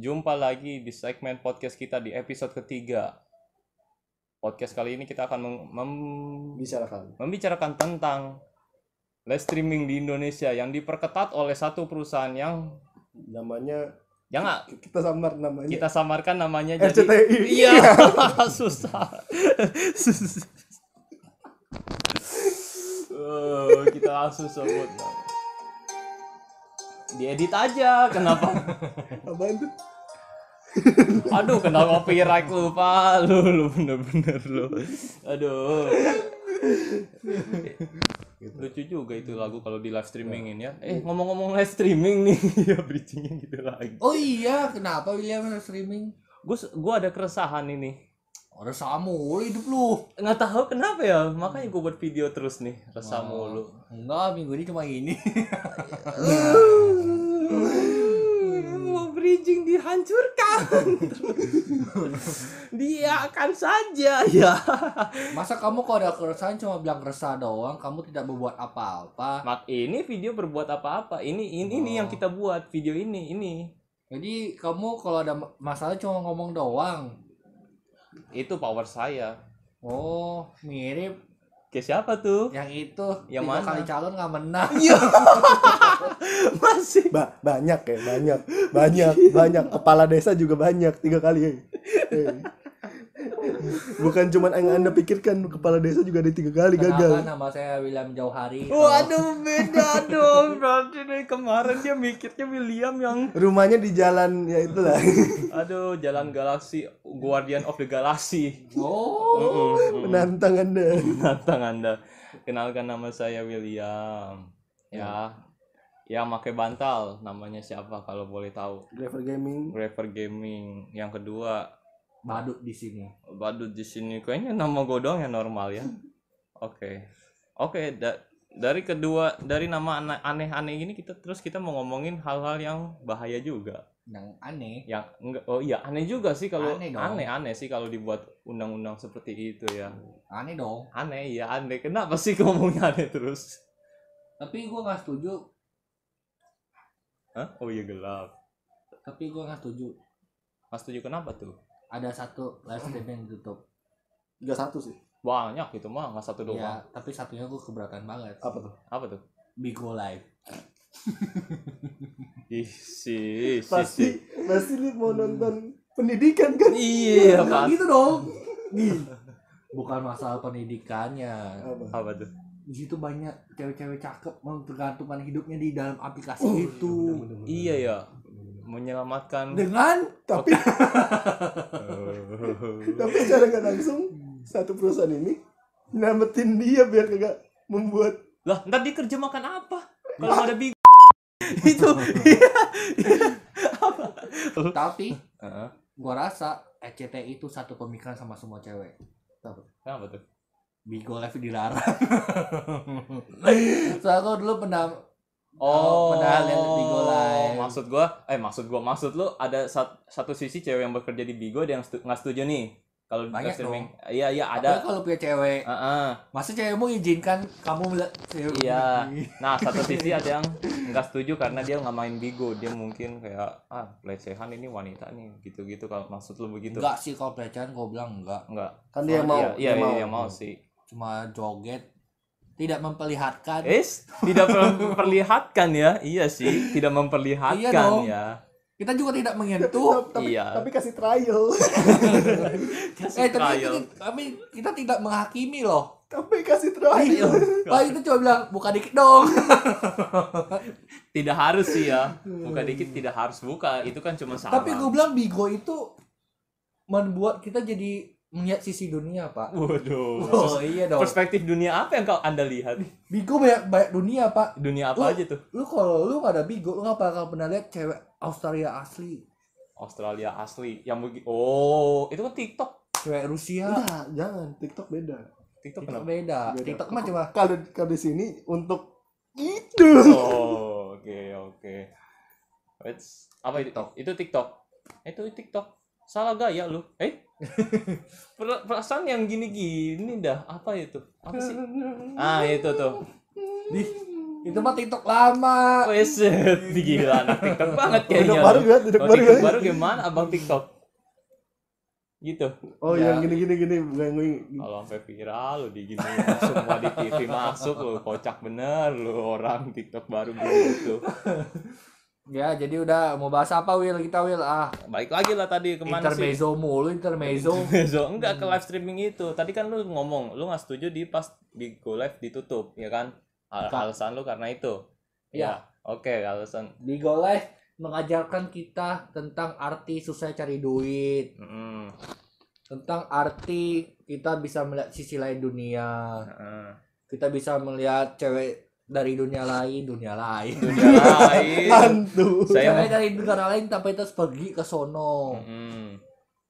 Jumpa lagi di segmen podcast kita di episode ketiga. Podcast kali ini kita akan mem- mem- bicarakan membicarakan tentang live streaming di Indonesia yang diperketat oleh satu perusahaan yang namanya yang nggak kita samar namanya kita samarkan namanya jadi RCTI iya susah. Oh, kita langsung sebut nama. diedit aja kenapa apaan tuh aduh kena copyright lu pak. Lu lu bener-bener lu. Aduh. Lucu juga itu lagu kalau di live streamingin ya. Eh ngomong-ngomong live streaming nih. Ya bridgingnya gitu lagi. Oh iya, kenapa William harus streaming? gue gue ada keresahan ini. Orang sama mulu hidup lu. nggak tahu kenapa ya makanya gue buat video terus nih resah mulu. Enggak, minggu ini cuma ini. bridging dihancurkan dia akan saja ya Masa kamu kalau ada keresahan cuma bilang resah doang, kamu tidak berbuat apa-apa. mak ini video berbuat apa-apa ini ini ini yang Oh. kita buat video ini ini Jadi kamu kalau ada masalah cuma ngomong doang. itu power saya Oh, mirip ke siapa tuh yang itu. Yang mana? kali calon nggak menang. masih ba banyak ya banyak banyak banyak kepala desa juga banyak tiga kali eh. Bukan cuman yang anda pikirkan kepala desa juga ada tiga kali Kenapa gagal. nama saya William Jauhari? Waduh beda dong. Berarti dari kemarin dia mikirnya William yang rumahnya di jalan ya itulah. Aduh jalan galaksi Guardian of the Galaxy. Oh, menantang anda. Nantang anda. Kenalkan nama saya William. Ya. Yang pakai bantal namanya siapa kalau boleh tahu? Driver gaming. Graver Gaming. Yang kedua badut di sini. badut di sini kayaknya nama gue doang yang normal ya oke oke da- dari kedua dari nama aneh-aneh ini kita terus kita mau ngomongin hal-hal yang bahaya juga Yang aneh. yang enggak oh iya aneh juga sih kalau Aneh dong. aneh aneh sih kalau dibuat undang-undang seperti itu ya Aneh dong. aneh ya aneh kenapa sih ngomongnya aneh terus Tapi gua nggak setuju. Hah? oh iya gelap Tapi gua nggak setuju. mas setuju kenapa tuh Ada satu live streaming di YouTube. Gak satu sih banyak gitu mah nggak satu doang Iya, tapi satunya gue keberatan banget. apa tuh apa tuh Bigo Live. ih si si pasti pasti lu mau nonton pendidikan kan iya pak gitu dong. Nih. Bukan masalah pendidikannya. apa apa tuh Di situ banyak cewek-cewek cakep menggantungkan hidupnya di dalam aplikasi Oh, itu. iya ya menyelamatkan Dengan tapi tapi secara nggak langsung satu perusahaan ini nyelamatin dia biar kagak membuat lah ntar dia kerja makan apa kalau ada big itu tapi Heeh. gua rasa ECT itu satu pemikiran sama semua cewek. kenapa tuh Bigo Live dilarang. Soalnya gua dulu pernah oh pernah lihat Bigo Live. maksud gua eh maksud gua maksud lu ada sat- satu sisi cewek yang bekerja di Bigo dia yang stu- nggak setuju nih kalau di Banyak streaming iya iya Apalagi ada kalau punya cewek. Heeh. Masa cewekmu izinkan kamu melihat cewek Iya. Nah, satu sisi ada yang nggak setuju karena dia nggak main bigo. Dia mungkin kayak ah pelecehan ini wanita nih, gitu-gitu kalau maksud lu begitu. Enggak sih kalau pelecehan gue bilang enggak. Enggak. kan dia yang mau Iya, iya, dia iya, iya, mau sih. Cuma joget tidak memperlihatkan. Es tidak memperlihatkan ya. Iya sih, tidak memperlihatkan Iya dong. ya. Kita juga tidak menyentuh. tapi, Iya. tapi kasih trial Kasih eh tapi trial. kita, kami kita tidak menghakimi loh. tapi kasih trial Wah itu cuma bilang buka dikit dong. Tidak harus sih ya. Buka dikit tidak harus buka. Itu kan cuma saran. Tapi gue bilang Bigo itu membuat kita jadi melihat sisi dunia pak. Waduh. Oh iya dong. Perspektif dunia apa yang kau Anda lihat? Bigo banyak banyak dunia pak. Dunia apa Lu- aja tuh? Lu kalau lu gak ada Bigo lu gak bakal pernah lihat cewek Australia asli, Australia asli yang begitu. Oh, itu kan TikTok. cewek Rusia. enggak jangan TikTok beda TikTok TikTok beda. Beda. TikTok mah cuma kalau kalau di sini untuk itu Oh, oke oke. Wait, apa itu? Itu TikTok. Itu TikTok. Salah gaya lu. Eh? Per- Perasaan yang gini-gini dah. Apa itu? Apa sih? Ah, itu tuh. di Itu mah TikTok lama. Weset, gila anak TikTok banget kayaknya. Duduk baru duduk Oh, baru TikTok gue. baru gimana abang TikTok? Gitu. Oh Ya. yang gini gini gini gue. Kalau sampai viral lu di gini semua di TV masuk lu kocak bener lu orang TikTok baru gitu. Ya, jadi udah mau bahas apa Will kita Will? Ah, Baik lagi lah tadi ke mana sih? intermezzo mulu, intermezzo. Intermezzo enggak ke live streaming itu. Tadi kan lu ngomong, lu nggak setuju di pas di Go Live ditutup, ya kan? Al- alasan lu karena itu. Iya. Ya. Oke, alasan. Di Go Live mengajarkan kita tentang arti susah cari duit, Mm, tentang arti kita bisa melihat sisi lain dunia. heeh. Kita bisa melihat cewek dari dunia lain, dunia lain. Dunia lain. Hantu. Saya mau dari negara lain tapi terus pergi ke sono. Mm,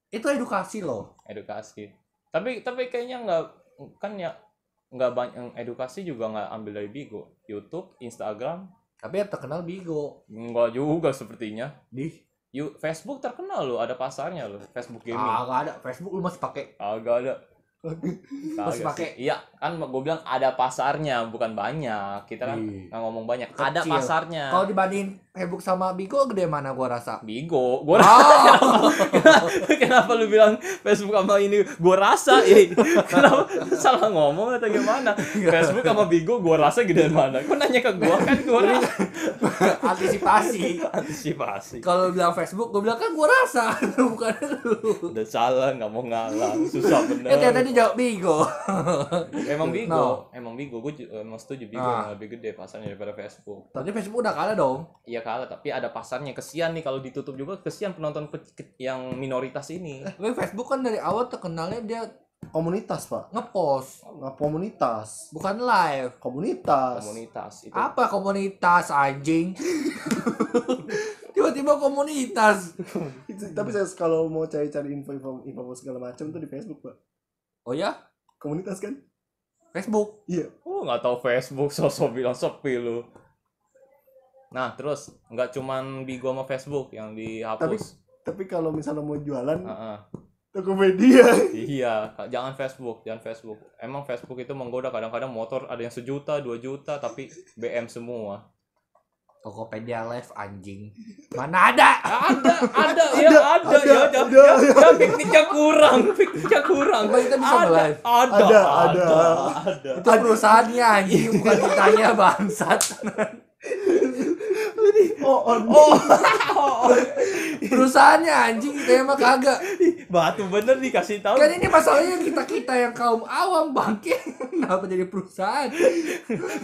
Itu edukasi loh. edukasi. Tapi tapi kayaknya nggak kan ya nggak banyak edukasi juga nggak ambil dari Bigo, YouTube, Instagram, Tapi yang terkenal Bigo. nggak juga sepertinya. Di You, Facebook terkenal lo, ada pasarnya lo, Facebook gaming. ah, nggak ada Facebook lu masih pakai. Agak ada. Masih Kagak pakai. Iya, kan gue bilang ada pasarnya, bukan banyak. Kita kan Iya. nggak ngomong banyak. Ada Kecil. pasarnya. Kalau dibanding Facebook sama Bigo gede mana gua rasa? Bigo, gue Oh, kenapa lu bilang Facebook sama ini? Gue rasa eh kenapa salah ngomong atau gimana? Facebook sama Bigo gue rasa gedean mana? Kok nanya ke gue kan? Gue rasa. antisipasi. antisipasi. Kalau bilang Facebook, gua bilang kan gua rasa, bukan lu. udah salah nggak mau ngalah. Susah Eh ternyata bener dia jawab Bigo. emang Bigo. No. emang Bigo. Gue emang setuju Bigo Ah. lebih gede pasarnya daripada Facebook. Tapi Facebook udah kalah dong. iya kalah tapi ada pasarnya kesian nih kalau ditutup juga kesian penonton yang minoritas ini Tapi Facebook kan dari awal terkenalnya dia Komunitas pak. ngepost, Nggak komunitas. bukan live. Komunitas. komunitas itu Apa komunitas anjing? Tiba-tiba komunitas. Itu- Tapi saya kalau mau cari-cari info-info info segala macam tuh di Facebook pak. Oh ya? Komunitas kan? Facebook. Iya. Oh nggak tahu Facebook sosok bilang sepi lu. Nah terus nggak cuman Bigo sama Facebook yang dihapus. Tapi kalau misalnya mau jualan Heeh. Tokopedia. Iya, jangan Facebook, jangan Facebook. Emang Facebook itu menggoda kadang-kadang motor ada yang sejuta, dua juta, tapi BM semua. Tokopedia live anjing. Mana ada? Ada, ada, ya ada, ada, ya, ya, ada. ya, ya, pikniknya kurang, pikniknya kurang. Kita bisa ada, ada, Ada, ada, ada. ada. Itu perusahaannya anjing, bukan kitanya bangsat. Oh, on. Oh, Perusahaannya anjing, kita mah kagak. Batu bener dikasih tahu. Kan ini masalahnya kita kita yang kaum awam bangke kenapa jadi perusahaan?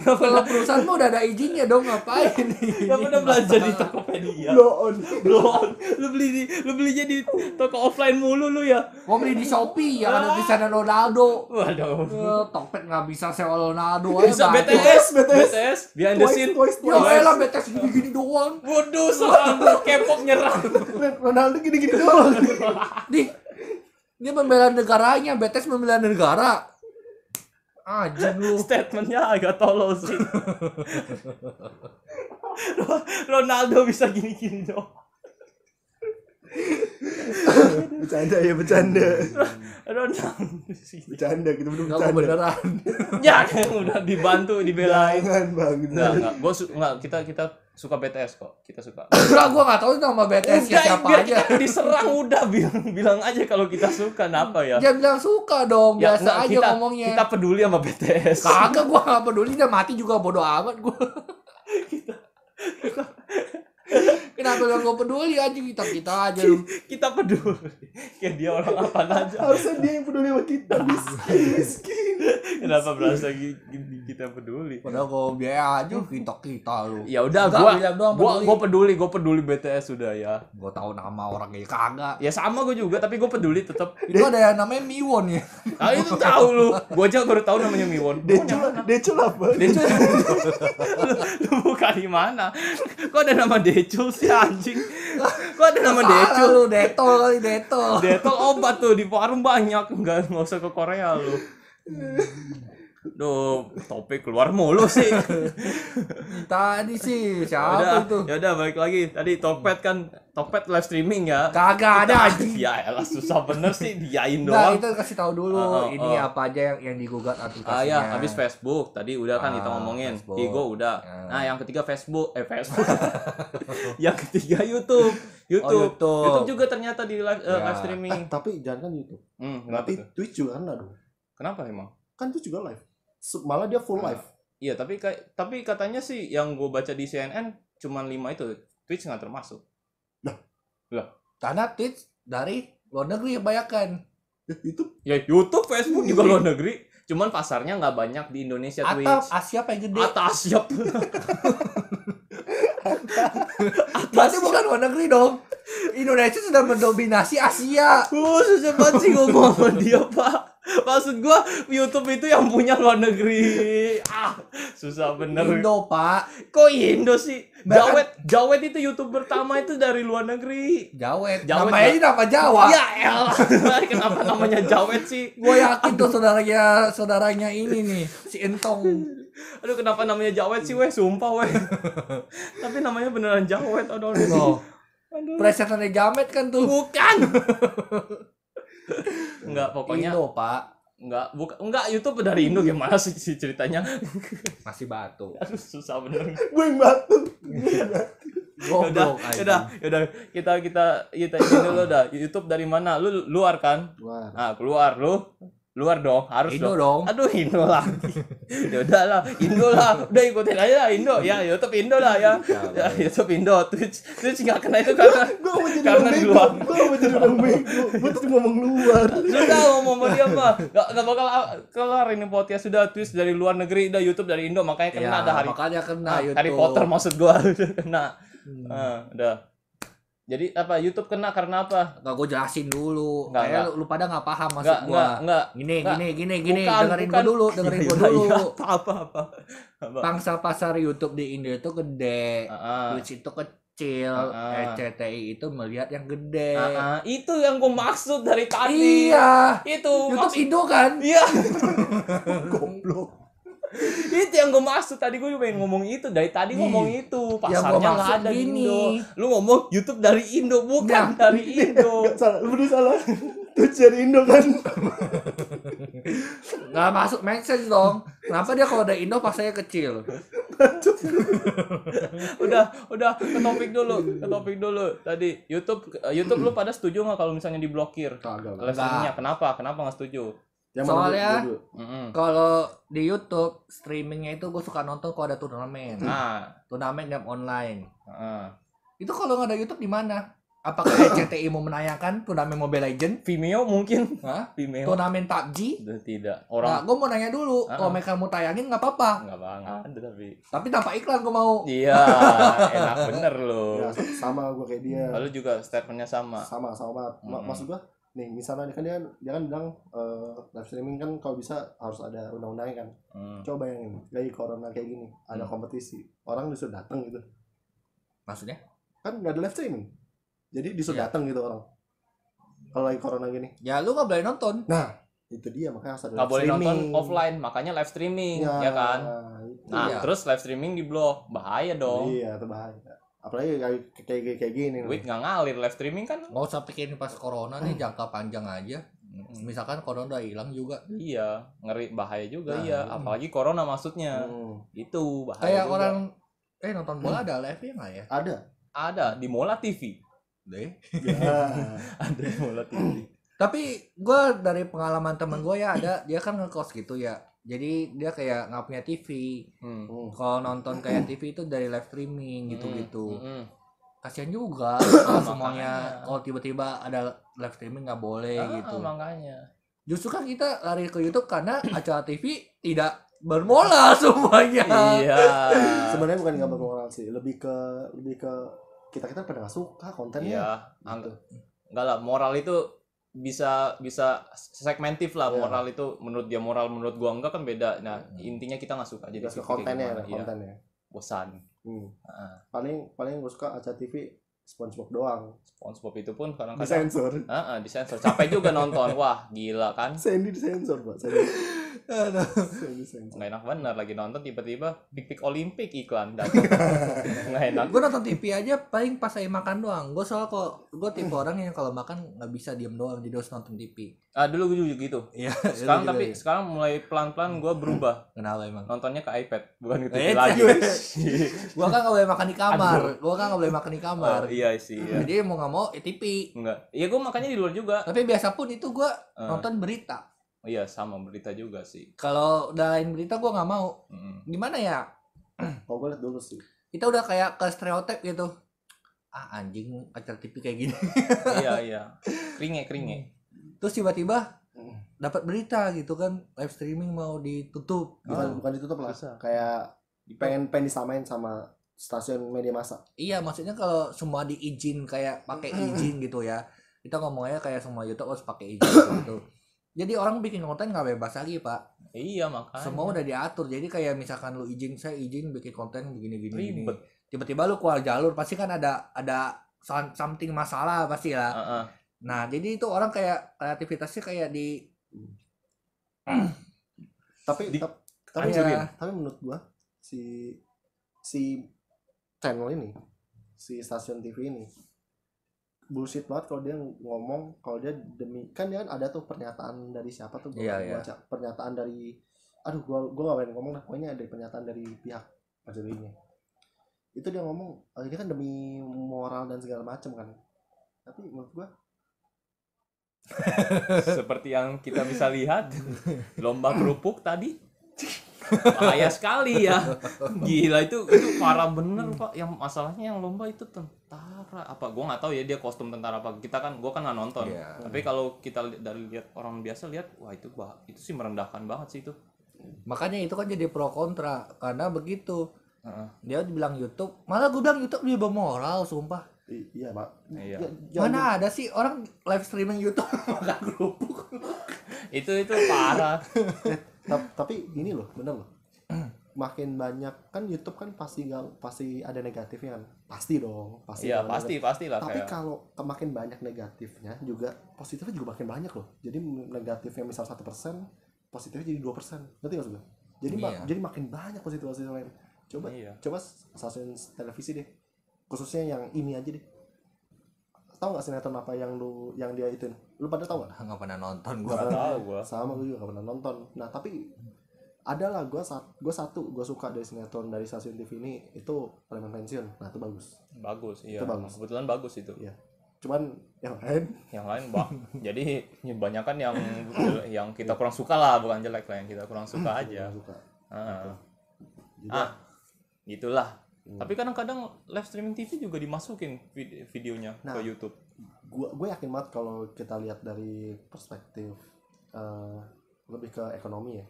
Kalau perusahaan mah udah ada izinnya dong ngapain? Gak pernah belanja di Tokopedia. Blow on. Belum. Lu beli di lu belinya di toko offline mulu lu ya. Gua beli di Shopee yang ada tulisan Ronaldo. Waduh. Eh, Tokped nggak bisa sewa Ronaldo aja. Bisa. BTS, BTS. BTS, behind the scene. Ya elah BTS gini-gini doang. Waduh, serang K-pop nyerang. Ronaldo gini-gini doang. Di dia membela negaranya, BTS membela negara. Anjing lu. Statementnya agak tolol sih. Ronaldo bisa gini-gini dong. Bercanda ya, bercanda. Ronaldo sih. Bercanda kita belum bercanda. beneran. Ya, udah dibantu, dibelain. Jangan bang. Enggak, enggak. Gua enggak, kita kita suka BTS kok. Kita suka. Enggak, gua enggak tahu nama BTS Udah, siapa biar aja. kita diserang udah bilang bilang aja kalau kita suka kenapa ya? Dia bilang suka dong, Ya, biasa enggak, aja kita, ngomongnya. Kita peduli sama BTS. Kagak gua enggak peduli dia mati juga bodo amat gua. Kenapa lu gak peduli aja kita kita aja lu. kita peduli. Kayak dia orang apa aja. Harusnya dia yang peduli sama kita. Miskin, miskin. Kenapa berasa kita peduli? Padahal gua biaya aja kita kita lu. Ya udah gua gua peduli. gua peduli, gua peduli BTS sudah ya. Gua tahu nama orangnya kagak. Ya sama gua juga tapi gua peduli tetap. Itu ada yang namanya Miwon ya. Ah itu tahu lu. Gua aja baru tahu namanya Miwon. Decul, Decul apa? Decul. lu, lu buka di mana? Kok ada nama Decul sih anjing? Kok ada nama Decul? lu detol kali detol. Detol obat tuh di warung banyak. Enggak enggak usah ke Korea lu. Duh, topik keluar mulu sih. Tadi sih siapa itu? ya udah balik lagi. Tadi Tokped kan Tokped live streaming ya. Kagak ada anjing. Ya elah susah bener sih diain Nah, doang. itu kasih tahu dulu Oh, oh, ini oh. apa aja yang yang digugat aplikasinya. Ah ya, habis Facebook tadi udah kan kita Ah, ngomongin. Facebook. Udah. Ya. Nah, yang ketiga Facebook, eh Facebook. yang ketiga YouTube. YouTube. Oh, YouTube. YouTube juga ternyata di live, eh, Ya. live streaming. Eh, tapi jangan kan YouTube. Hmm, tuh? Twitch juga kan aduh. Kenapa emang? Kan Twitch juga live. Malah dia full Nah. live. Iya, tapi kayak tapi katanya sih yang gue baca di CNN cuman 5 itu. Twitch nggak termasuk. Karena Twitch dari luar negeri kebanyakan. Ya, YouTube Ya YouTube, Facebook juga luar negeri. Cuman pasarnya nggak banyak di Indonesia Atau Twitch. Asia paling gede. Atas siap. Berarti bukan luar negeri dong. Indonesia sudah mendominasi Asia. Oh, susah banget sih ngomong sama dia, Pak. Maksud gua YouTube itu yang punya luar negeri. Ah, susah bener. Indo, Pak. Kok Indo sih? Bahkan- Jawet, Jawet itu YouTube pertama itu dari luar negeri. Jawet. Jawet, Namanya ini nama Jawa. Ya elah, kenapa namanya Jawet sih? Gue yakin tuh saudaranya saudaranya ini nih si Entong. Aduh, kenapa namanya Jawet sih, weh? Sumpah, weh. Tapi namanya beneran Jawet, aduh. aduh. Loh, Aduh. presetannya Jamet kan tuh. Bukan. Enggak, pokoknya Indo, Pak. enggak, bukan enggak YouTube dari Indo gimana sih ceritanya? Masih batu. Aduh, susah bener. gue yang batu. Yaudah, Goblok aja. yaudah, yaudah. Kita kita kita ini dulu dah. YouTube dari mana? Lu luar kan? Wah. Nah, keluar lu. Luar dong, harus Indo dong. dong. Aduh, Indo lagi. ya udah lah, Indo lah. Udah ikutin aja lah Indo. Ya, YouTube Indo lah ya. Ya, YouTube Indo. Twitch Twitch enggak kena itu karena Gue mau jadi Karena di luar. Gue mau jadi orang bego. Gue tuh ngomong luar. sudah ngomong sama dia mah. Enggak enggak bakal kelar ini podcast sudah Twitch dari luar negeri, udah YouTube dari Indo makanya kena Ya, ada hari makanya kena Ah, YouTube. Harry Potter maksud gua udah kena. Hmm. Ah, udah. Jadi apa YouTube kena karena apa? Nggak gue jelasin dulu. Nggak, Kayak lu, lu pada nggak paham maksud Enggak, gua. enggak, enggak. Gini, Nggak. gini, gini, gini. Bukan, dengerin bukan. gua dulu, dengerin Iya, gua dulu. iya. Apa apa apa. Apa? Pangsa pasar YouTube di Indo itu gede. Twitch itu kecil. RCTI itu melihat yang gede. ah. itu yang gua maksud dari tadi. Iya. Itu YouTube maksud Indo kan? Iya, Goblok. Itu yang gue maksud tadi gue pengen ngomong itu dari tadi Ih, ngomong itu pasarnya nggak ada di. Indo. Lu ngomong YouTube dari Indo bukan Nah. dari Indo. Salah. Lu bener salah. Twitch dari Indo kan. Nggak masuk make sense dong. Kenapa dia kalau dari Indo pasarnya kecil? udah udah ke topik dulu ke topik dulu tadi YouTube eh, YouTube lu pada setuju nggak kalau misalnya diblokir streamingnya kenapa kenapa nggak setuju Yang Soalnya-. Kalau di YouTube streamingnya itu gue suka nonton kalau ada turnamen. nah Turnamen game online. heeh. Itu kalau nggak ada YouTube di mana? Apakah RCTI mau menayangkan turnamen Mobile Legend? Vimeo mungkin Hah? Vimeo Turnamen PUBG? Tidak Nah, orang gue mau nanya dulu, Ah. kalau mereka mau tayangin nggak apa-apa. nggak banget tapi Tapi tanpa iklan gue mau. iya enak bener lo Ya, sama gue kayak dia. lalu juga statementnya sama sama sama banget. Mm-mm. maksud gua nih misalnya kan dia dia kan bilang eh, live streaming kan kalau bisa harus ada undang-undangnya kan Hmm. coba bayangin lagi corona kayak gini ada Hmm. kompetisi orang disuruh datang gitu Maksudnya? kan nggak ada live streaming jadi disuruh Iya. datang gitu orang kalau lagi corona gini Ya lu nggak boleh nonton. nah itu dia makanya harus ada nggak live boleh nonton streaming. offline makanya live streaming ya, kan itu. nah Iya. terus live streaming di blok bahaya dong iya itu bahaya apalagi kayak kayak kayak, kayak gini duit nggak ngalir live streaming kan Nggak usah pikirin pas corona nih jangka panjang aja. Misalkan corona udah hilang juga. Iya, ngeri bahaya juga Nah, iya. Apalagi corona maksudnya. Hmm, Itu bahaya. Kayak juga. orang eh nonton bola ada live nya nggak ya? ada ada di Mola TV. Deh. ya. Ada di Mola TV. Tapi gue dari pengalaman temen gue ya ada dia kan ngekos gitu ya. Jadi dia kayak nggak punya TV. Hmm. Hmm. Kalau nonton kayak TV itu dari live streaming gitu-gitu. Hmm. Kasian juga kalau semuanya kalau tiba-tiba ada live streaming nggak boleh Ah, gitu. makanya. Justru kan kita lari ke YouTube karena acara TV tidak bermola semuanya. iya. sebenarnya bukan nggak bermoral sih lebih ke lebih ke kita kita pada nggak suka kontennya Iya, anggap enggak lah moral itu bisa bisa segmentif lah Iya. moral itu menurut dia moral menurut gua enggak kan beda nah intinya kita nggak suka jadi ke kayak kontennya iya. kontennya bosan Hmm. Ah. paling paling gue suka acara TV SpongeBob doang SpongeBob itu pun kadang-kadang disensor Heeh, disensor. Capek juga nonton. Wah, gila kan? Sandy disensor pak Sandy, Nggak enak bener lagi nonton tiba-tiba pik-pik Olimpik iklan datang. Nggak enak. gue nonton TV aja paling pas saya makan doang gue soal kok gue tipe orang yang kalau makan nggak bisa diem doang jadi harus nonton TV Ah, dulu gue juga gitu. iya Sekarang tapi sekarang mulai pelan-pelan gue berubah. kenapa emang Nontonnya ke iPad, bukan ke TV Eh, lagi. gue kan nggak boleh makan di kamar gue kan nggak boleh makan di kamar Oh, iya sih. Iya. jadi mau nggak mau ya TV Enggak. Iya, gue makanya di luar juga. tapi biasa pun itu gue Eh, nonton berita iya, sama berita juga sih. kalau udah lain berita gue nggak mau Mm. gimana ya kalau gue liat dulu sih kita udah kayak ke stereotip gitu ah anjing acara TV kayak gini iya, iya. Keringe, keringe. terus tiba-tiba dapat berita gitu kan live streaming mau ditutup bukan bukan ditutup lah Bisa. kayak pengen pengen disamain sama stasiun media massa Iya, maksudnya kalau semua diizin kayak pakai izin gitu ya. Kita ngomongnya kayak semua YouTube harus pakai izin gitu. Jadi orang bikin konten nggak bebas lagi, Pak. Iya, makanya. Semua udah diatur. Jadi kayak misalkan lu izin, saya izin bikin konten begini gini gini. ribet. Tiba-tiba lu keluar jalur pasti kan ada ada some- something masalah pasti lah. Heeh. Nah, jadi itu orang kayak kreativitasnya kayak di tapi Di- tap- tapi Hancurin. tapi menurut gua si si channel ini si stasiun TV ini bullshit banget kalau dia ngomong kalau dia demi kan dia kan ada tuh pernyataan dari siapa tuh gua Iya, gua iya. baca pernyataan dari aduh gua gua gak berani ngomong lah pokoknya ada pernyataan dari pihak maksudnya itu dia ngomong "Oh, ini kan demi moral dan segala macam kan. Tapi menurut gua Seperti yang kita bisa lihat, lomba kerupuk tadi bahaya sekali ya. Gila itu itu parah bener pak. Yang masalahnya yang lomba itu tentara apa? Gua nggak tahu ya dia kostum tentara apa. Kita kan gua kan nggak nonton. Iya. Tapi kalau kita li- dari lihat orang biasa lihat, wah itu bah itu sih merendahkan banget sih itu. makanya itu kan jadi pro kontra karena begitu. Heeh. Dia dibilang YouTube, malah gue bilang YouTube dia bermoral, sumpah. i- iya pak Iya. Ya, Mana ada sih orang live streaming YouTube makan kerupuk? Itu itu parah. Ta- tapi ini loh bener loh makin banyak kan YouTube kan pasti nggak pasti ada negatifnya kan pasti dong pasti Iya ada pasti pasti lah tapi kayak. kalau makin banyak negatifnya juga positifnya juga makin banyak loh jadi negatifnya misal satu persen positifnya jadi dua persen ngerti nggak maksud gue? jadi ma- Iya. jadi makin banyak positif positif lain coba Iya. coba stasiun televisi deh khususnya yang ini aja deh tahu nggak sinetron apa yang lu yang dia itu lu pada tahu nggak Nggak pernah nonton gua. Nggak pernah. tahu gua. sama gue juga gak pernah nonton nah tapi ada lah gue sat gue satu gue suka dari sinetron dari stasiun TV ini itu Preman Pensiun nah itu bagus Bagus, iya. Itu bagus. Kebetulan bagus itu. Iya. cuman yang lain yang lain bah jadi banyak kan yang yang kita kurang suka lah bukan jelek lah yang kita kurang suka aja gak suka jadi ah gitulah Hmm. tapi kadang-kadang live streaming TV juga dimasukin vid- videonya Nah. ke YouTube. gue gue yakin banget kalau kita lihat dari perspektif eh, lebih ke ekonomi ya.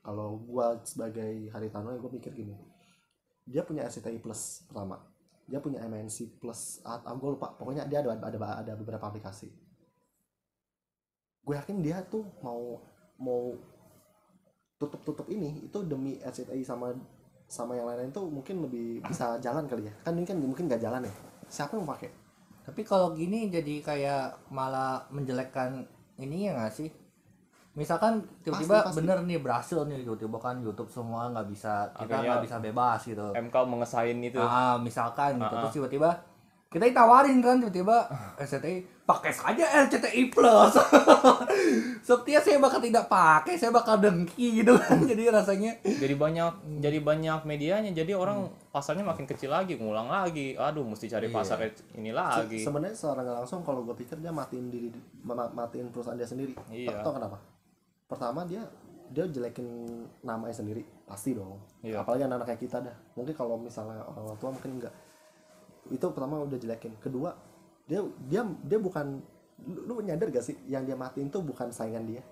Kalau gue sebagai Haritano ya gue mikir gini. Dia punya RCTI Plus pertama. Dia punya MNC Plus atau gue lupa. Pokoknya dia ada ada ada beberapa aplikasi. Gue yakin dia tuh mau mau tutup tutup ini itu demi RCTI sama sama yang lain-lain tuh mungkin lebih bisa jalan kali ya kan ini kan mungkin nggak jalan ya siapa yang pakai Tapi kalau gini jadi kayak malah menjelekkan ini ya nggak sih? Misalkan tiba-tiba Pasti, pasti. bener nih berhasil nih tiba-tiba kan YouTube semua nggak bisa kita nggak bisa bebas gitu. MK mengesahin itu Ah, misalkan gitu Ah, terus tiba-tiba kita ditawarin kan tiba-tiba RCTI pakai saja RCTI Plus. Setia saya bakal tidak pakai, saya bakal dengki gitu kan. Jadi rasanya jadi banyak jadi banyak medianya. Jadi orang pasarnya makin kecil lagi ngulang lagi. Aduh mesti cari Iya. pasar ini Se- lagi. sebenarnya secara nggak langsung kalau gue pikir dia matiin diri ma- matiin perusahaan dia sendiri. Iya. tau kenapa? Pertama dia dia jelekin namanya sendiri. Pasti dong. Iya. apalagi anak-anak kayak kita dah. Mungkin kalau misalnya orang tua mungkin enggak itu pertama udah jelekin. Kedua dia dia dia bukan lu, lu nyadar gak sih yang dia matiin tuh bukan saingan dia?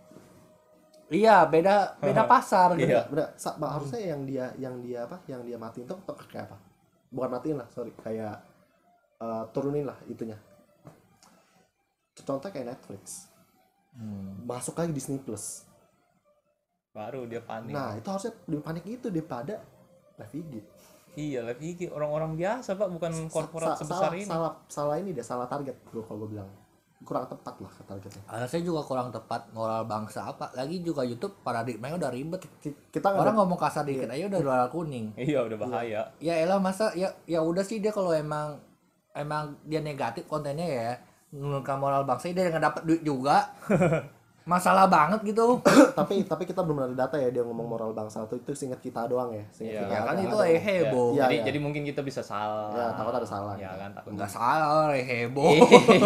Iya beda beda pasar gitu. Iya. bener sa- harusnya yang dia yang dia apa yang dia matiin tuh tuh kayak apa? Bukan matiin lah sorry. Kayak eh, turunin lah itunya. Contoh kayak Netflix. Hmm. masuk lagi Disney Plus. Baru dia panik. Nah itu harusnya lebih panik itu daripada live IG Iya, live IG orang-orang biasa pak, bukan korporat Sa- sebesar salah, ini. salah salah ini deh salah target gue kalau gue bilang kurang tepat lah ke targetnya Alasannya juga kurang tepat moral bangsa apa. Lagi juga YouTube paradigmanya udah ribet. Ki- kita Orang ada- ngomong kasar dikit aja udah luar kuning. Iya udah bahaya. Ya elah masa ya ya udah sih dia kalau emang emang dia negatif kontennya ya menurunkan moral bangsa dia nggak dapat duit juga. Masalah banget gitu. tapi tapi kita belum ada data ya dia ngomong moral bangsa itu itu seingat kita doang ya seingat Iya. kita Ya kan ada- itu ada. eh heboh. Iya, jadi iya. jadi mungkin kita bisa salah. Ya, takut ada salah. Ya kan takut. Enggak salah, eh, heboh.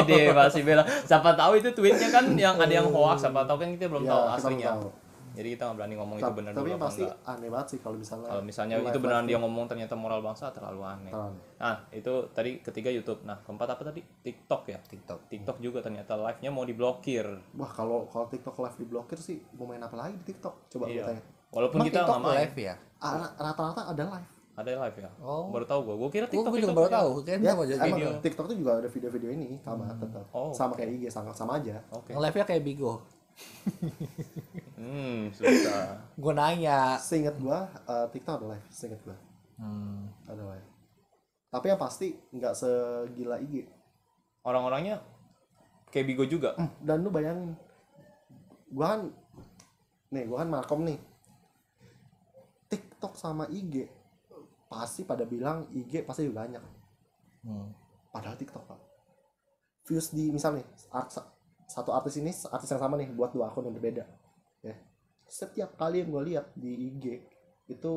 Ide masih bela. Siapa tahu itu tweetnya kan yang ada yang hoax, siapa tahu kan kita belum Ya, tahu kita belum aslinya. tahu. Jadi kita nggak berani ngomong itu Ta- benar tapi dulu pasti enggak. aneh banget sih kalau misalnya Kalau misalnya live itu beneran live dia ngomong ternyata moral bangsa terlalu aneh. terlalu. Nah, itu tadi ketiga YouTube. Nah, keempat apa tadi? TikTok ya. TikTok. TikTok juga ternyata live-nya mau diblokir. wah kalau kalau TikTok live diblokir sih mau main apa lagi di TikTok coba gue Iya. tanya Walaupun Emang kita TikTok nggak main. live ya? Ah, rata-rata ada live Ada live ya. Oh. Baru tahu gua. Gua kira Gue TikTok juga TikTok baru ya. tahu kan ya sama aja emang video. TikTok tuh juga ada video-video ini sama tetap Oh, sama kayak IG sama sama aja Oke. Live-nya kayak Bigo. Hmm, susah. Gue nanya. seingat gua eh, TikTok ada live seingat gua Hmm. ada live tapi yang pasti nggak segila IG Orang-orangnya kayak Bigo juga. dan lu bayangin gua kan nih gua kan Markom nih TikTok sama IG pasti pada bilang IG pasti lebih banyak Hmm. padahal TikTok pak views di misal nih art, satu artis ini artis yang sama nih buat dua akun yang berbeda setiap kali yang gue lihat di IG itu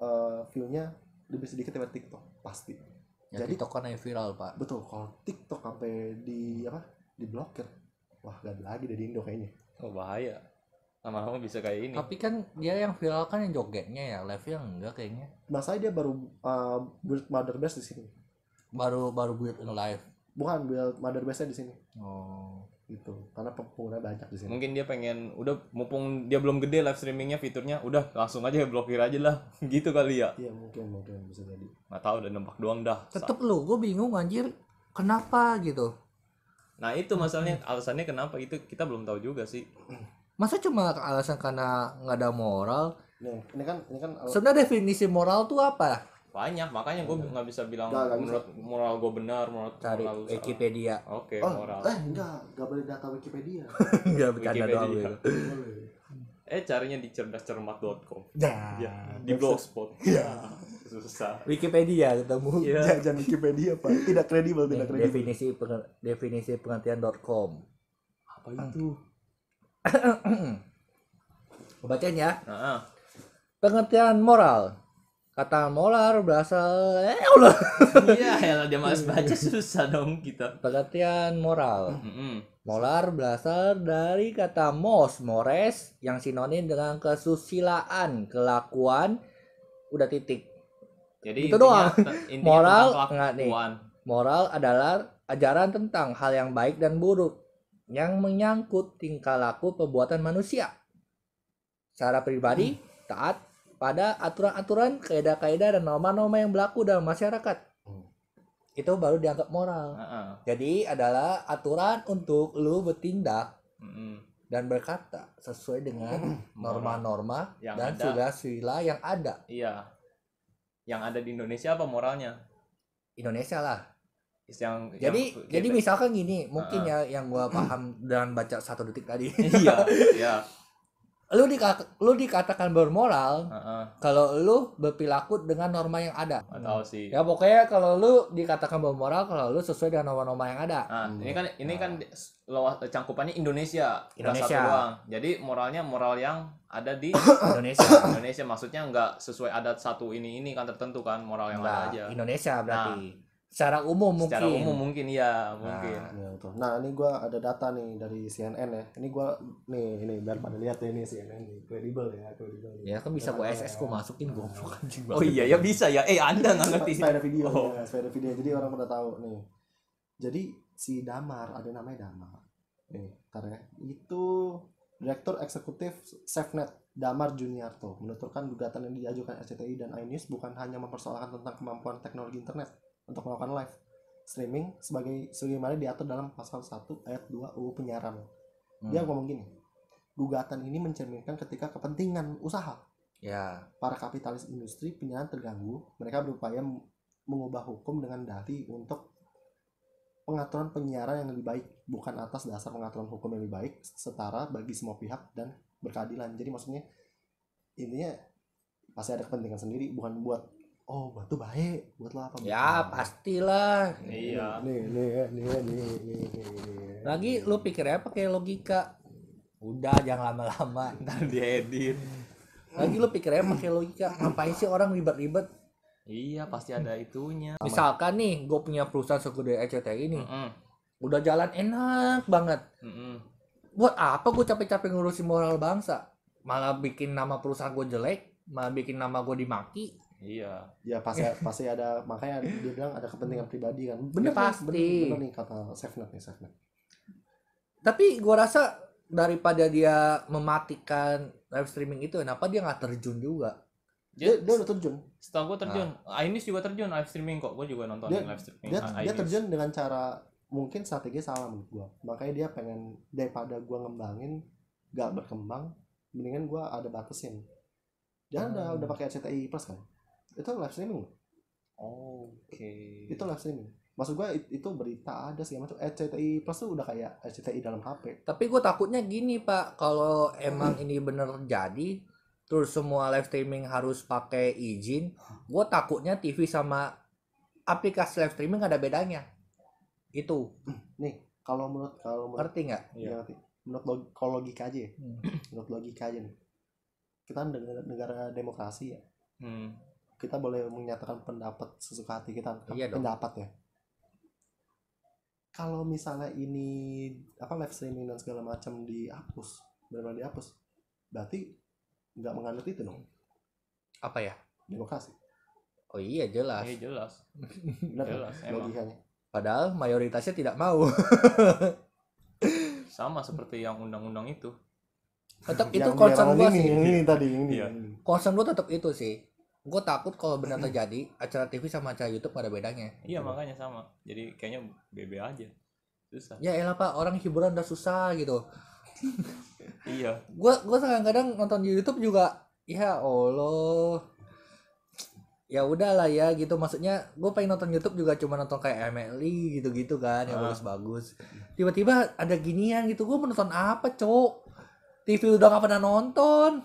eh, view-nya lebih sedikit daripada TikTok pasti Ya Jadi- TikTok kan yang viral, Pak. betul kalau TikTok sampai di apa diblokir wah gak ada lagi dari Indo kayaknya Oh, bahaya. Lama-lama bisa kayak ini. Tapi kan dia yang viral kan yang jogetnya ya, live-nya enggak kayaknya. Masalahnya dia baru uh, build mother base di sini Baru baru build in live. bukan build mother base nya di sini Oh. Gitu karena pengguna banyak di sini Mungkin dia pengen udah mumpung dia belum gede live streamingnya fiturnya udah langsung aja blokir aja lah gitu kali ya iya mungkin mungkin bisa jadi nggak tahu udah nempak doang dah Tetep lu, gue bingung anjir. Kenapa gitu? nah itu masalahnya alasannya kenapa itu kita belum tahu juga sih Masa cuma alasan karena nggak ada moral? nih ini kan ini kan Sebenarnya definisi moral tuh apa? Banyak makanya gue nggak bisa bilang nggak bisa. menurut moral gue benar menurut Cari moral. Wikipedia. oke oh moral eh enggak enggak boleh data Wikipedia Enggak bercanda Wikipedia. doang gitu. boleh eh carinya di cerdascermat.com Nah, ya di blogspot ya susah Wikipedia ketemu. Iya. jangan, jangan Wikipedia pak tidak kredibel tidak kredibel definisi penge- definisi pengertian.com. apa itu Bacain ya. nah Pengertian moral. Kata moral berasal eh Allah. iya ya dia malas baca susah dong kita Pengertian moral. Mm-mm. Molar berasal dari kata mos, mores, yang sinonim dengan kesusilaan, kelakuan, udah titik. jadi Itu intinya- doang. intinya Moral, enggak nih. Moral adalah ajaran tentang hal yang baik dan buruk yang menyangkut tingkah laku perbuatan manusia. Secara pribadi, taat pada aturan-aturan, kaidah-kaidah dan norma-norma yang berlaku dalam masyarakat. Hmm. Itu baru dianggap moral. Heeh. Jadi adalah aturan untuk lu bertindak Mm-mm. dan berkata sesuai dengan norma-norma Yang dan sila-sila yang ada. Iya. Yang ada di Indonesia apa moralnya? Indonesia lah. Yang Jadi yang- jadi kita- misalkan gini, mungkin ya yang gua paham dengan baca satu detik tadi. iya, iya. lu dikata, lu dikatakan bermoral Heeh. kalau lu berperilaku dengan norma yang ada. Nggak tahu sih. Ya pokoknya kalau lu dikatakan bermoral kalau lu sesuai dengan norma-norma yang ada. Nah, Hmm. ini kan ini kan luas cangkupannya Indonesia, Indonesia. satu doang. Jadi moralnya moral yang ada di Indonesia. Indonesia maksudnya nggak sesuai adat satu ini ini kan tertentu kan moral yang Nah, ada aja. Indonesia berarti. Secara umum mungkin. Secara umum mungkin iya, mungkin. Ya, betul. Nah, ini gua ada data nih dari CNN ya. Ini gua nih ini biar pada lihat ya ini CNN nih. Kredibel ya, kredibel. Ya kan bisa gua SS gua masukin goblok anjing Oh iya ya bisa ya. Eh Anda nggak ngerti. Supaya ada video, Oh. ya, supaya ada video. Jadi orang pada tahu nih. Jadi si Damar, ada namanya Damar. Nih, ntar ya. Itu Direktur Eksekutif SafeNet Damar Juniarto menuturkan gugatan yang diajukan RCTI dan iNews bukan hanya mempersoalkan tentang kemampuan teknologi internet untuk melakukan live streaming sebagai sebagaimana diatur dalam pasal 1 ayat 2 UU penyiaran. Dia Hmm. ngomong gini, gugatan ini mencerminkan ketika kepentingan usaha Ya. para kapitalis industri penyiaran terganggu, mereka berupaya mengubah hukum dengan dalih untuk pengaturan penyiaran yang lebih baik, bukan atas dasar pengaturan hukum yang lebih baik, setara bagi semua pihak dan berkeadilan. Jadi maksudnya intinya pasti ada kepentingan sendiri, bukan buat oh buat tuh baik, buat lo apa? Ya, pastilah. Iya. Nih, nih, nih, nih, nih, nih, nih. Lagi lu pikirnya pakai logika. Udah jangan lama-lama. Ntar diedit. Lagi lu pikirnya pakai logika. Ngapain sih orang ribet-ribet? Iya, pasti ada itunya. Misalkan nih, gue punya perusahaan segede ECTI ini, Mm-mm. udah jalan enak banget. Mm-mm. Buat apa gue capek-capek ngurusin moral bangsa? Malah bikin nama perusahaan gue jelek, malah bikin nama gue dimaki. Iya. Ya pasti pasti ada makanya dia bilang ada kepentingan pribadi kan. Bener, nih, pasti. Bener, bener nih kata SafeNet nih SafeNet. Tapi gue rasa daripada dia mematikan live streaming itu, kenapa dia nggak terjun juga? Dia, Dia, dia udah terjun. setahu gue terjun. Ainis juga terjun live streaming kok. Gue juga nonton Dia- live streaming. Dia, Ah, dia Ainis. terjun dengan cara mungkin strategi salah menurut gua. Makanya dia pengen daripada gua ngembangin gak berkembang, mendingan gua ada batasin. Dia udah Hmm. udah pakai RCTI Plus kan. Itu live streaming. loh. Oke. Itu live streaming. Maksud gua it- itu berita ada sih macam RCTI Plus tuh udah kayak RCTI dalam HP. Tapi gue takutnya gini pak, kalau emang ini bener jadi, terus semua live streaming harus pakai izin, gue takutnya TV sama aplikasi live streaming ada bedanya. Itu Nih, kalau menurut kalau menurut ngerti nggak? Iya. ya, ngerti. menurut log, kalau logika aja ya. Hmm. Menurut logika aja nih. Kita negara, negara demokrasi ya. Hmm. Kita boleh menyatakan pendapat sesuka hati kita Iya dong. pendapat ya kalau misalnya ini apa live streaming dan segala macam dihapus benar dihapus berarti nggak menganut itu dong Apa ya? demokrasi Oh iya jelas. Iya jelas. benar kan Jelas, emang. logikanya Padahal mayoritasnya tidak mau. Sama seperti yang undang-undang itu. tetap itu concern gue ini, sih. yang ini tadi ini, Iya. Concern gue tetap itu sih. Gue takut kalau benar terjadi acara TV sama acara YouTube gak ada bedanya. Iya makanya sama. Jadi kayaknya BB aja. Susah. Ya elah pak, orang hiburan udah susah gitu. Iya. gue gue kadang-kadang nonton di YouTube juga ya Allah ya udahlah ya gitu maksudnya gue pengen nonton YouTube juga cuma nonton kayak MLI gitu-gitu kan yang Ah. bagus-bagus tiba-tiba ada ginian gitu gue menonton apa cok TV udah gak pernah nonton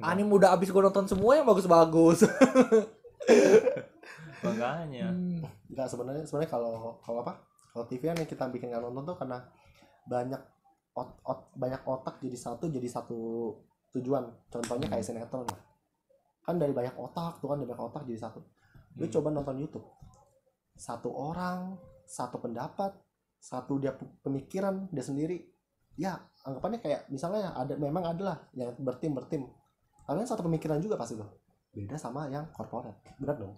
anime udah abis gue nonton semua yang bagus-bagus. Makanya. Hmm. nggak sebenarnya sebenarnya kalau kalau apa? Kalau TV yang kita bikin nggak nonton tuh karena banyak ot, ot- banyak otak jadi satu jadi satu tujuan. Contohnya kayak sinetron. Lah kan dari banyak otak tuh kan dari banyak otak jadi satu. Lu Hmm. coba nonton YouTube. Satu orang satu pendapat satu dia pe- pemikiran dia sendiri. Ya anggapannya kayak misalnya ada memang adalah yang bertim bertim kalian satu pemikiran juga pasti tuh beda sama yang corporate benar dong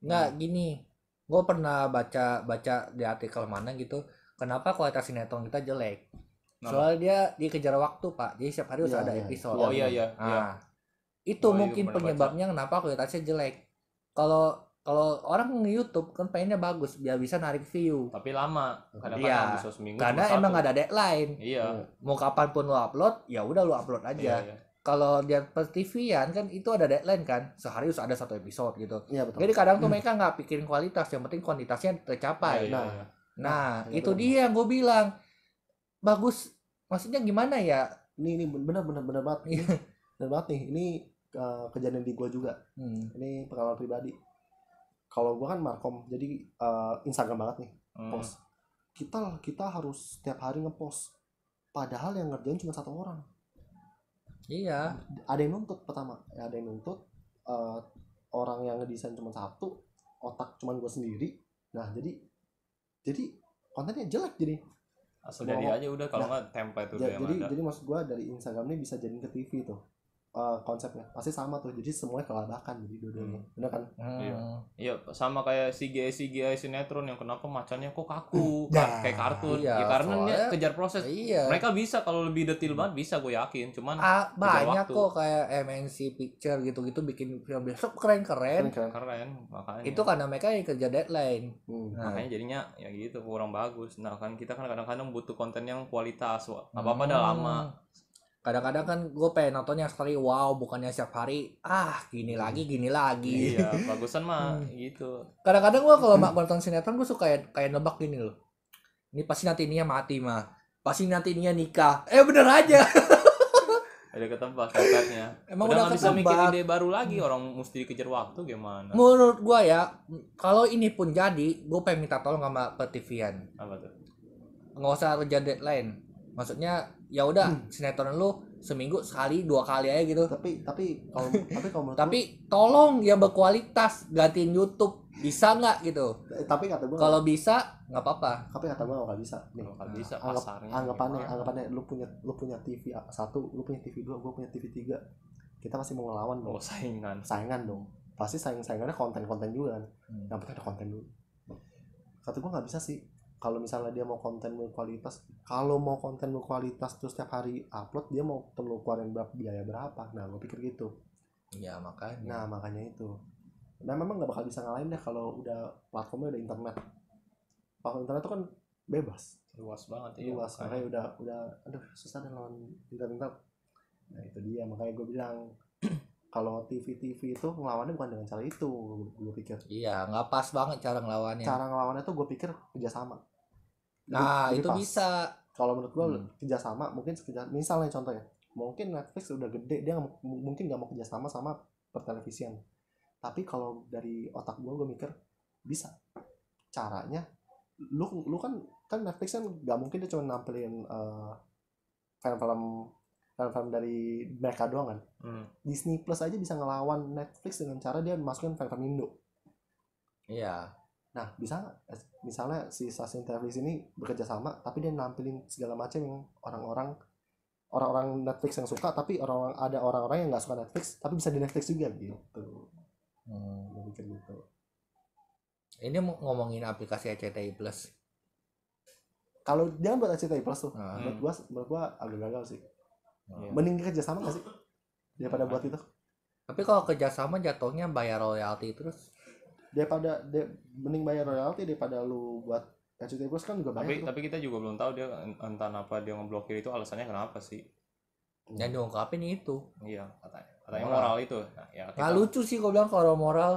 nggak gini gue pernah baca baca di artikel mana gitu kenapa kualitas sinetron kita jelek Kenapa? soalnya dia dikejar waktu pak jadi setiap hari harus Iya, ada iya. episode Oh iya iya. Nah, iya. itu Oh, iya, mungkin penyebabnya kenapa kualitasnya jelek. Kalau kalau orang nge-YouTube kan pengennya bagus biar bisa narik view. Tapi lama. Kadang-kadang Iya. bisa seminggu. Karena emang satu. ada deadline. Iya. Mau kapan pun lo upload, ya udah lo upload Iya. aja. iya. Kalau dia per TV-an kan itu ada deadline kan. Sehari harus ada satu episode gitu. iya betul Jadi kadang tuh mereka nggak pikirin kualitas, yang penting kuantitasnya tercapai. Iya, iya, Nah, iya. Nah, iya, itu betul. dia yang gue bilang. Bagus. Maksudnya gimana ya? ini ini bener bener bener banget ini, bener banget nih ini uh, kejadian di gua juga Hmm. ini pengalaman pribadi kalau gua kan markom jadi uh, Instagram banget nih Hmm. post kita kita harus setiap hari ngepost padahal yang ngerjain cuma satu orang Iya. ada yang nuntut pertama ya ada yang nuntut uh, orang yang ngedesain cuma satu otak cuma gua sendiri nah jadi jadi kontennya jelek jadi Asal jadi aja udah kalau nggak template udah jadi ada. jadi maksud gua dari Instagram ini bisa jadiin ke TV tuh uh, konsepnya pasti sama tuh jadi semuanya kelabakan jadi dua-duanya bener kan Iya. Hmm. Iya, sama kayak CGI CGI sinetron yang kenapa macannya kok kaku, Nah, kayak kartun. iya, ya karena dia soalnya- kejar proses. Iya. Mereka bisa kalau lebih detail banget bisa gue yakin, cuman Ah, banyak waktu. kok kayak MNC Picture gitu-gitu bikin film besok keren-keren. Keren, keren. keren makanya. Itu karena mereka yang kerja deadline. Hmm. Nah, makanya jadinya ya gitu kurang bagus. Nah, kan kita kan kadang-kadang butuh konten yang kualitas. Apa apa dah Hmm. lama. Kadang-kadang kan gue pengen nontonnya sekali wow bukannya setiap hari ah gini lagi gini lagi. Iya bagusan mah Hmm. gitu. Kadang-kadang gue kalau mak nonton sinetron gue suka kayak kayak nebak gini loh. Ini pasti nanti ininya mati mah. Pasti nanti ininya nikah. Eh bener aja. Ada ketebak kakaknya Emang udah udah bisa mikir ide baru lagi orang mesti dikejar waktu gimana? Menurut gue ya kalau ini pun jadi gue pengen minta tolong sama petivian. Apa tuh? Nggak usah kerja deadline maksudnya ya udah sinetron lu seminggu sekali dua kali aja gitu. Tapi tapi kalau tapi kalau menurut tapi tolong yang berkualitas gantiin YouTube. Bisa nggak gitu? Eh, tapi kata gue kalau bisa nggak apa-apa. Tapi kata gue nggak bisa. Nih kalau nggak bisa anggap pasarnya anggapannya gimana? anggapannya lu punya lu punya TV satu lu punya TV dua gue punya TV tiga. Kita masih mau ngelawan dong. Oh saingan. Saingan dong. Pasti saing saingannya konten konten juga kan. Hmm. yang penting ada konten dulu. Kata gue nggak bisa sih kalau misalnya dia mau konten berkualitas kalau mau konten berkualitas terus setiap hari upload dia mau perlu keluarin berapa biaya berapa? Nah gue pikir gitu. Ya makanya. Nah makanya itu. Nah memang nggak bakal bisa ngalahin deh kalau udah platformnya udah internet. Platform internet itu kan bebas. Luas banget ya luas makanya. makanya udah udah aduh susah deh lawan internet. Nah itu dia. Makanya gue bilang kalau TV TV itu ngelawannya bukan dengan cara itu gue pikir. Iya nggak pas banget cara ngelawannya. Cara ngelawannya tuh gue pikir kerjasama nah Lebih- itu pas. bisa kalau menurut gue Hmm. kerjasama mungkin kerja misalnya contohnya mungkin Netflix udah gede dia m- mungkin nggak mau kerjasama sama pertelevisian tapi kalau dari otak gue gue mikir bisa caranya lu lu kan kan Netflix kan nggak mungkin dia cuma nampilin eh, film-film film-film dari mereka doang kan Hmm. Disney Plus aja bisa ngelawan Netflix dengan cara dia masukin film-film Indo iya Nah, bisa misalnya si stasiun televisi ini bekerja sama, tapi dia nampilin segala macam yang orang-orang orang-orang Netflix yang suka, tapi orang ada orang-orang yang nggak suka Netflix, tapi bisa di Netflix juga gitu. Hmm. Pikir gitu. ini mau ngomongin aplikasi RCTI Plus Kalau jangan buat RCTI Plus tuh, Nah, menurut gua menurut gua agak gagal sih. Iya. Mending kerja sama nggak sih? Daripada buat itu. tapi kalau kerjasama jatuhnya bayar royalti terus Daripada dia mending bayar royalti daripada lu buat RCTI Plus kan juga tapi tuh. tapi kita juga belum tahu dia entah apa dia ngeblokir itu alasannya kenapa sih yang diungkapin itu iya katanya katanya Moral. moral itu nah, ya kita nggak lucu sih gue bilang kalau moral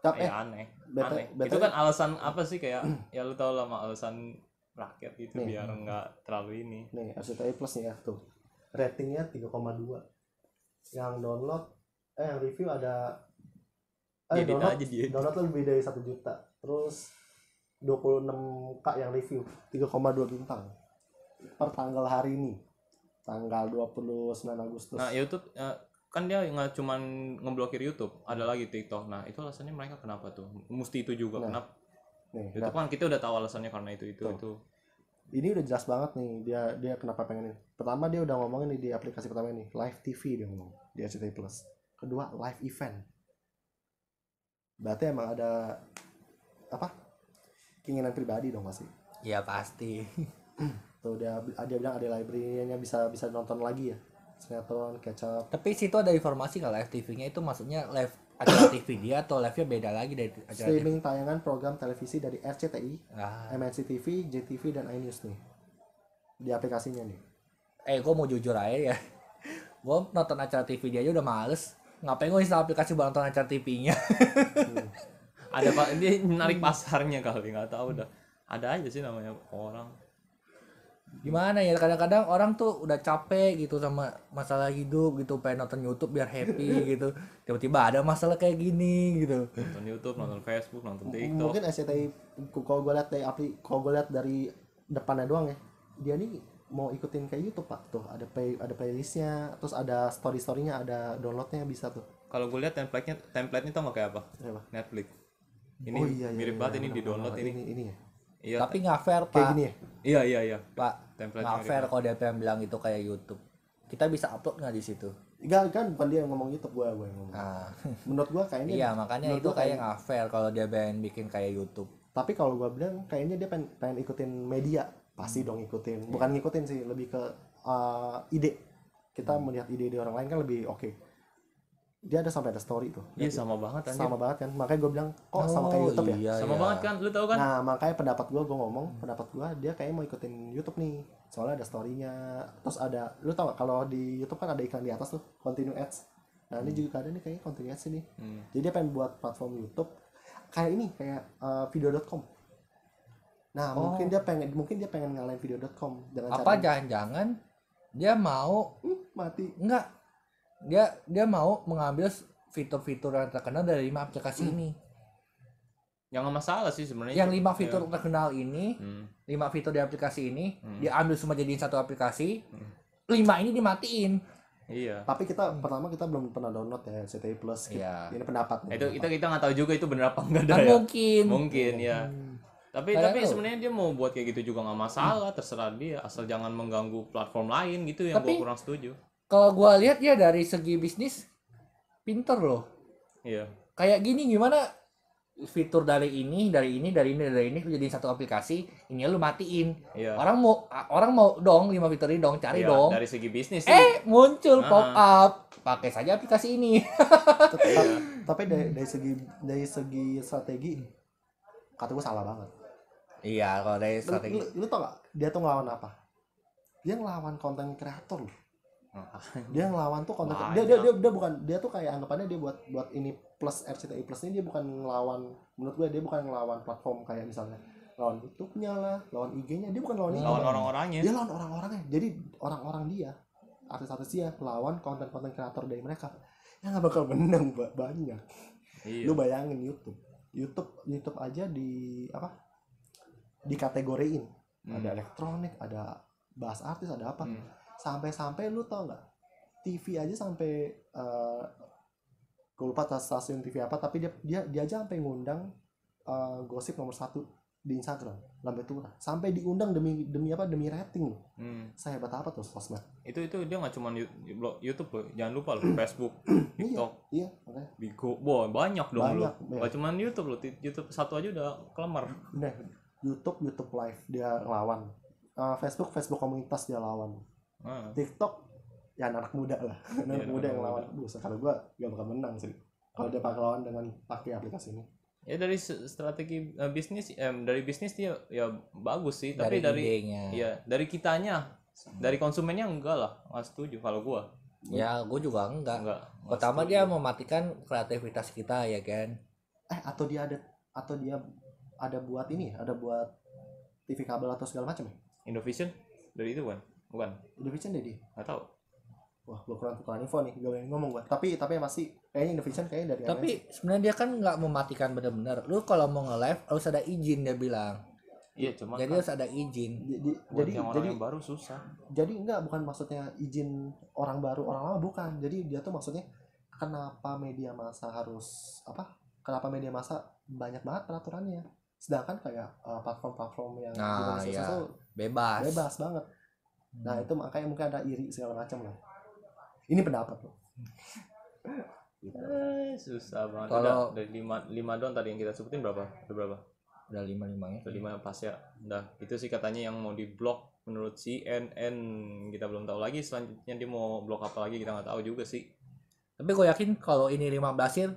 Tapi eh, ya aneh bete- aneh bete- itu kan alasan apa sih kayak ya lu tau lah alasan rakyat gitu Nih. biar nggak terlalu ini nih RCTI Plus nih ya tuh. Ratingnya 3,2. Yang download eh yang review ada eh Edit download aja dia. download tuh lebih dari satu juta. Terus 26 k yang review. 3,2 bintang per tanggal hari ini. Tanggal 29 Agustus. Nah YouTube eh, kan dia nggak cuman ngeblokir YouTube ada lagi TikTok. Nah itu alasannya mereka kenapa tuh? Mesti itu juga Nah, kenapa? nih YouTube kan kita udah tahu alasannya karena itu itu Tuh. itu. Ini udah jelas banget nih dia dia kenapa pengen ini. Pertama dia udah ngomongin nih di aplikasi pertama ini live TV dia ngomong di RCTI Plus. Kedua live event berarti emang ada apa keinginan pribadi dong pasti? Ya pasti. Tuh dia dia bilang ada library-nya bisa bisa nonton lagi ya? Sinetron up tapi situ ada informasi nggak live TV-nya itu maksudnya live acara TV dia atau live-nya beda lagi dari acara TV streaming tayangan program televisi dari RCTI, ah. MNC TV, JTV dan iNews nih. Di aplikasinya nih. eh gue mau jujur aja ya. Gue nonton acara TV dia aja udah males ngapain gue install aplikasi buat nonton acara TV-nya ada pak dia narik pasarnya kali nggak tahu dah. Ada aja sih namanya orang. Gimana ya kadang-kadang orang tuh udah capek gitu sama masalah hidup gitu pengen nonton YouTube biar happy gitu. Tiba-tiba ada masalah kayak gini gitu. Nonton YouTube nonton Facebook nonton TikTok. Mungkin RCTI kalau gue lihat dari apli, kalau gue lihat dari depannya doang ya, dia nih mau ikutin kayak YouTube pak. Tuh ada play ada playlistnya terus ada story storynya ada downloadnya bisa tuh. Kalau gue lihat template-nya template-nya tau nggak kayak apa? Apa? Netflix. Ini Oh, iya, iya, mirip iya, banget ini benar, di download benar. ini. ini ini ya? Iya. Tapi nggak fair kayak pak. gini ya? Iya iya iya. Pak nggak fair kalau DPM bilang itu kayak YouTube. Kita bisa upload nggak di situ? Enggak kan bukan dia yang ngomong YouTube gue gue yang ngomong. Nah menurut gue kayaknya iya makanya itu kayak kayak- nggak fair kalau dia pengen bikin kayak YouTube. Tapi kalau gue bilang kayaknya dia pengen, pengen ikutin media pasti Hmm. dong Iya. ikutin bukan ngikutin sih lebih ke uh, ide kita Hmm. melihat ide-ide orang lain kan lebih oke dia ada sampai ada story tuh Iya sama banget anjir. sama banget kan makanya gue bilang kok sama kayak Oh, YouTube ya iya, sama iya. banget kan, lu tahu kan? nah makanya pendapat gue gue ngomong pendapat gue dia kayaknya mau ikutin YouTube nih soalnya ada storynya terus ada lu tau gak kalau di YouTube kan ada iklan di atas tuh continue ads nah ini juga ada nih kayaknya continue ads ini Hmm. jadi dia pengen buat platform YouTube kayak ini kayak uh, video.com nah Oh. mungkin dia pengen mungkin dia pengen ngalahin video.com dengan apa jangan-jangan dia mau Hmm, mati enggak dia dia mau mengambil fitur-fitur yang terkenal dari lima aplikasi ini Yang nggak masalah sih sebenarnya. yang lima fitur terkenal ini Hmm. lima fitur di aplikasi ini Hmm. diambil semua jadiin satu aplikasi Hmm. lima ini dimatiin Iya. tapi kita pertama kita belum pernah download ya CTI Plus gitu. Iya. ini pendapat Itu pendapat. kita kita nggak tahu juga itu bener apa enggak ada kan ya. mungkin Mungkin ya. Hmm. Tapi tapi sebenarnya dia mau buat kayak gitu juga nggak masalah, terserah dia asal jangan mengganggu platform lain gitu yang Tapi- gua kurang setuju. kalau gua lihat ya dari segi bisnis pinter loh Iya. kayak gini gimana fitur dari ini dari ini dari ini dari ini lu jadiin satu aplikasi ini lu matiin Iya. orang mau orang mau dong lima fitur ini dong cari Iya, dong dari segi bisnis sih. eh muncul Ah. pop up pakai saja aplikasi ini Tetap- Iya. tapi dari, dari segi dari segi strategi kata gue salah banget iya kalau dari lu, strategi lu, lu tau gak dia tuh ngelawan apa? Dia ngelawan konten kreator loh. Dia ngelawan tuh konten dia, dia dia dia bukan dia tuh kayak anggapannya dia buat buat ini plus RCTI plus ini dia bukan ngelawan menurut gue dia bukan ngelawan platform kayak misalnya lawan YouTube-nya lah lawan IG-nya dia bukan lawan Lawan orang-orangnya. dia lawan orang-orangnya. Jadi orang-orang dia artis-artis dia lawan konten-konten kreator dari mereka. Yang nggak bakal menang Ba- banyak. Iya. lu bayangin YouTube. YouTube YouTube aja di apa dikategoriin Hmm. ada elektronik ada bahas artis ada apa Hmm. sampai-sampai lu tau nggak TV aja sampai eh gue lupa tas- stasiun TV apa tapi dia dia dia aja sampai ngundang eh, gosip nomor satu di Instagram Lambe Tura sampai diundang demi demi apa demi rating loh Hmm. saya hebat apa tuh sosmed Itu itu dia nggak cuma YouTube loh, jangan lupa loh Facebook, TikTok, iya makanya Bigo, wah banyak dong Banyak, loh. iya. Gak cuma YouTube loh, YouTube satu aja udah kelamar. Nah, YouTube YouTube live dia lawan. Eh, Facebook Facebook komunitas dia lawan. Ah. TikTok ya anak muda lah. Anak Iya, muda anak yang lawan. Buset, kalau gua gak bakal menang sih. Kalau dia pakai lawan dengan pakai aplikasi ini. Ya dari strategi eh, bisnis, eh, dari bisnis dia ya bagus sih, tapi dari, Iya, dari kitanya, dari konsumennya enggak lah, nggak setuju kalau gua. ya gue juga enggak. Enggak. nggak pertama setuju. dia mematikan kreativitas kita ya kan? Eh atau dia ada atau dia ada buat ini ada buat TV kabel atau segala macam ya? Indovision? Dari itu kan? Bukan. Indovision deh dia Nggak tahu. wah gua kurang kurang info nih gak boleh ngomong gua. Tapi tapi yang masih kayaknya Indovision kayaknya dari tapi sebenarnya dia kan nggak mematikan bener-bener. Lu kalau mau nge-live harus ada izin dia bilang. Iya, cuma jadi kan harus ada izin. Di- di- buat jadi yang orang jadi yang baru susah. jadi enggak bukan maksudnya izin orang baru orang lama bukan. Jadi dia tuh maksudnya kenapa media massa harus apa kenapa media massa banyak banget peraturannya sedangkan kayak uh, platform-platform yang Nah, di iya. tuh bebas bebas banget nah Hmm. itu makanya mungkin ada iri segala macam lah ini pendapat loh Eh, susah banget. Kalau- Udah, dari lima lima doang tadi yang kita sebutin berapa? Udah berapa? udah lima limanya Udah lima pas ya. Udah, itu sih katanya yang mau diblok menurut CNN. Kita belum tahu lagi selanjutnya dia mau blok apa lagi kita nggak tahu juga sih. tapi gue yakin kalau ini lima berhasil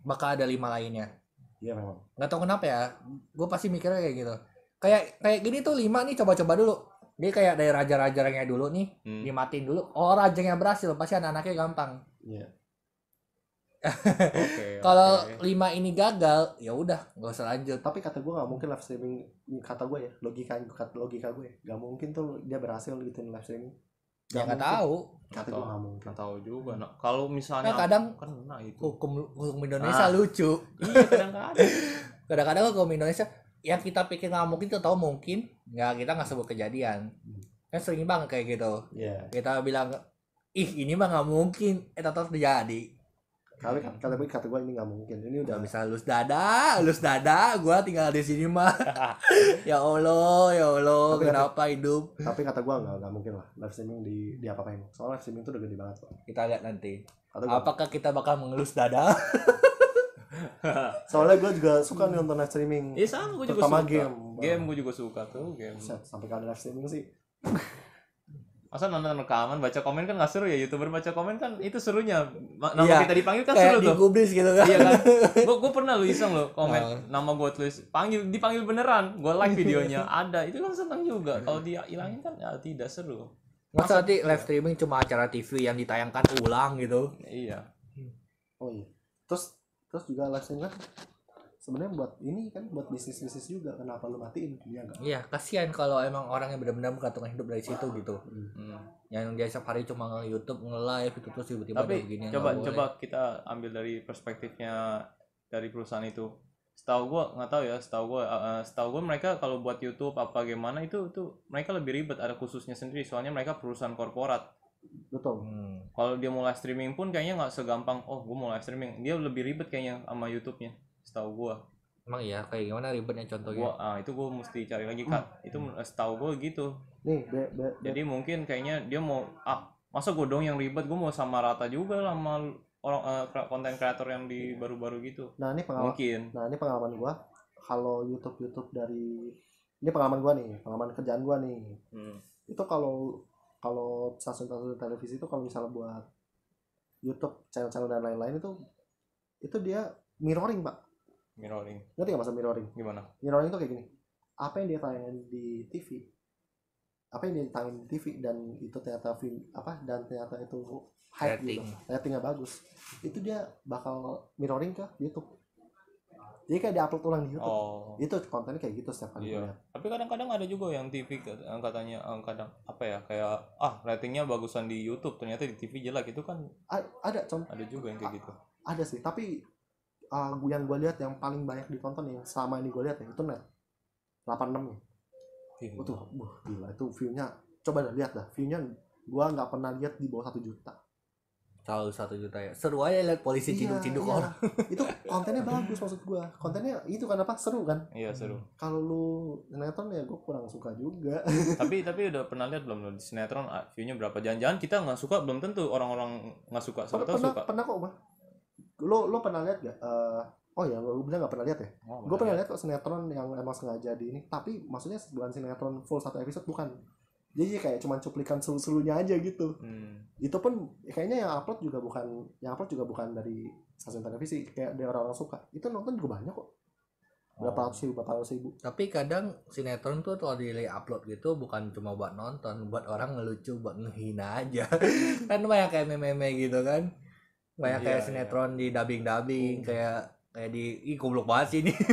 bakal ada lima lainnya iya memang. Nggak tahu kenapa ya gue pasti mikirnya kayak gitu. Kayak kayak gini tuh lima nih coba-coba dulu. Dia kayak dari raja-rajanya dulu nih Hmm. dimatiin dulu. Oh rajanya berhasil pasti anak-anaknya gampang. Iya. Oke. kalau oke. lima ini gagal ya udah nggak usah lanjut. Tapi kata gue nggak mungkin live streaming kata gue ya logika logika gue nggak mungkin tuh dia berhasil gituin live streaming ya nggak mungkin. tahu kata gue nggak mungkin nggak tahu juga. Nah, kalau misalnya Nah, kadang kena itu. hukum hukum Indonesia Ah. lucu iya kadang-kadang. kadang-kadang hukum Indonesia yang kita pikir nggak mungkin kita tahu mungkin nggak kita nggak sebut kejadian kan sering banget kayak gitu Iya. kita bilang ih ini mah nggak mungkin eh tetap terjadi Kali kata gue kata gue ini nggak mungkin. Ini udah bisa lulus dada lulus dada gua tinggal di sini mah ya allah ya allah Tapi- kenapa hidup tapi kata gue nggak nggak mungkin lah live streaming di di apa apain. Soalnya live streaming itu udah gede banget kok. kita lihat nanti Kata gua, apakah kita bakal mengelus dada soalnya gue juga suka nih nonton live streaming. Iya sama gue juga suka. game. Game gue juga suka tuh game. Sampai kali live streaming sih. Masa nonton rekaman baca komen kan nggak seru ya? Youtuber baca komen kan itu serunya. Ma- nama Iya. kita dipanggil kan kayak seru tuh. Gubris gitu kan. Iya kan? Gua, gua pernah lu iseng lo komen Oh. nama gua tulis panggil dipanggil beneran. Gua like videonya. Ada. Itu kan seneng juga. Kalau dia hilangin kan ya tidak seru. Masa nanti live streaming cuma acara TV yang ditayangkan ulang gitu? Iya. Oh iya. Terus terus juga live stream kan sebenarnya buat ini kan buat bisnis bisnis juga kenapa lu matiin? Dia enggak iya kasihan kalau emang orang yang benar-benar menggantungkan hidup dari situ gitu. Hmm. yang dia setiap hari cuma nge-youtube nge-live itu terus tiba-tiba tapi begini coba coba kita ambil dari perspektifnya dari perusahaan itu. Setahu gua nggak tahu ya setahu gua uh, uh, setahu gua mereka kalau buat YouTube apa gimana itu itu mereka lebih ribet ada khususnya sendiri. Soalnya mereka perusahaan korporat. Betul. Hmm. kalau dia mau live streaming pun kayaknya nggak segampang oh gua mau live streaming. Dia lebih ribet kayaknya sama YouTube-nya setahu gua. Emang iya kayak gimana ribetnya contohnya? Gua ah itu gua mesti cari lagi kak. Itu eh, setahu gua gitu. Nih be, be, be- jadi mungkin kayaknya dia mau ah masa gue dong yang ribet? Gue mau sama rata juga lah sama orang eh, konten kreator yang di baru-baru gitu. Nah ini pengalaman mungkin. nah ini pengalaman gua. Kalau YouTube YouTube dari ini pengalaman gua nih pengalaman kerjaan gua nih. Hmm. itu kalau kalau stasiun-stasiun televisi itu kalau misalnya buat YouTube channel-channel dan lain-lain itu itu dia mirroring pak mirroring. Ngerti nggak masa mirroring? Gimana? Mirroring itu kayak gini. Apa yang dia tayangin di TV apa yang dia tayangin di TV dan itu ternyata film apa dan ternyata itu hype Rating. gitu ratingnya bagus. Itu dia bakal mirroring ke YouTube. Jadi kayak diupload ulang di YouTube. Oh. Itu kontennya kayak gitu setiap kali Iya. tapi kadang-kadang ada juga yang TV yang katanya eh, kadang apa ya kayak ah ratingnya bagusan di YouTube ternyata di TV jelek. Itu kan A- ada contoh ada juga yang kayak gitu. ada sih. Tapi uh, yang gue lihat yang paling banyak ditonton yang selama ini gue lihat ya itu net. 86 nya. Iya. itu wah gila itu viewnya. Coba dah lihat dah viewnya gue nggak pernah lihat di bawah satu juta. Selalu satu juta ya? Seru aja lihat polisi Iya, ciduk-ciduk iya. orang. Itu kontennya bagus maksud gue kontennya itu kan apa? Seru kan? Iya seru. Kalau lu sinetron ya gue kurang suka juga. Tapi tapi udah pernah lihat belum di sinetron? Ah, viewnya berapa? Jangan-jangan kita nggak suka belum tentu orang-orang nggak suka. Siapa tahu pernah suka. pernah kok lo lo pernah lihat gak Eh, oh ya lo bilang nggak pernah lihat ya? Oh, gue pernah lihat. kok sinetron yang emang sengaja di ini tapi maksudnya bukan sinetron full satu episode bukan. Jadi kayak cuman cuplikan seru-serunya aja gitu. Hmm. itu pun kayaknya yang upload juga bukan yang upload juga bukan dari stasiun televisi kayak dari orang-orang suka. Itu nonton juga banyak kok. Berapa Oh. ratus ribu berapa ratus ribu. Tapi kadang sinetron tuh kalau di upload gitu bukan cuma buat nonton buat orang ngelucu buat ngehina aja. Kan banyak kayak meme-meme gitu kan banyak Iya, kayak iya. sinetron di dubbing-dubbing kayak kayak di ih goblok banget sih ini.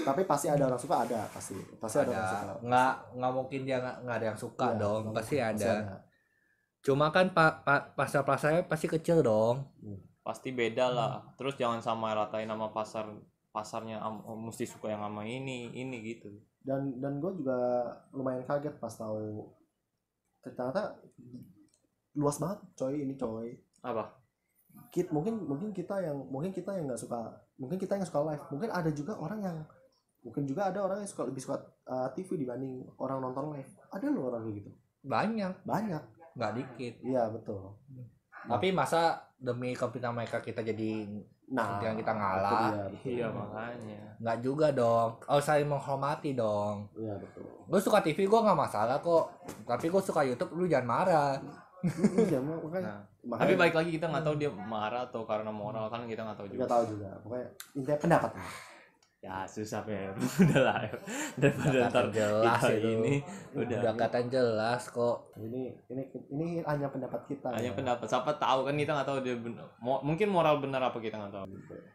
Tapi pasti ada orang suka ada pasti. Pasti ada, orang suka. Nggak nggak mungkin dia nggak nggak ada yang suka Iya, dong nggak pasti ada. Cuma kan pa, pa, pasar pasarnya pasti kecil dong. Pasti beda lah. Terus jangan sama ratain sama pasar pasarnya am- oh, mesti suka yang sama ini ini gitu. Dan dan gue juga lumayan kaget pas tahu. Ternyata luas banget coy ini coy. Apa? Kit, mungkin mungkin kita yang mungkin kita yang nggak suka mungkin kita yang suka live. Mungkin ada juga orang yang mungkin juga ada orang yang suka lebih suka uh, TV dibanding orang nonton live. Ada loh orang kayak gitu. Banyak. Banyak. Nggak dikit. Iya betul. Tapi masa demi kepentingan mereka kita jadi nah yang kita ngalah? iya makanya. Nggak juga dong. Harus saling menghormati dong. Iya betul. Gue suka TV gue nggak masalah kok. Tapi gue suka YouTube lu jangan marah iya makanya. Nah tapi makanya balik lagi kita nggak tahu dia marah atau karena moral kan kita nggak tahu juga. Nggak tahu juga pokoknya intinya pendapat. Ya susah ya udah lah daripada Udah ntar kata jelas kita ini udah, udah kata jelas kok. Ini ini ini hanya pendapat kita hanya ya. pendapat. Siapa tahu kan kita nggak tahu dia bener, mo- mungkin moral benar apa kita nggak tahu.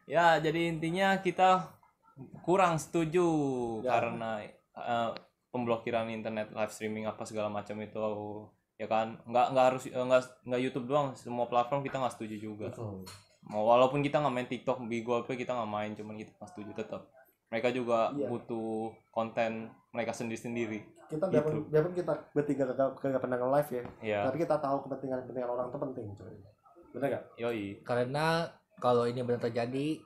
Ya jadi intinya kita kurang setuju Ya. karena eh, pemblokiran internet live streaming apa segala macam itu ya kan? Nggak nggak harus eh, nggak nggak YouTube doang semua platform kita nggak setuju juga. Betul. mau walaupun kita nggak main TikTok Bigo apa kita nggak main cuman kita nggak setuju tetap mereka juga Iya. butuh konten mereka sendiri sendiri kita Gitu. biarpun, biarpun kita bertiga kagak kagak pernah nge-live ya ya tapi kita tahu kepentingan kepentingan orang itu penting coy. Bener gak yoi. Karena kalau ini benar terjadi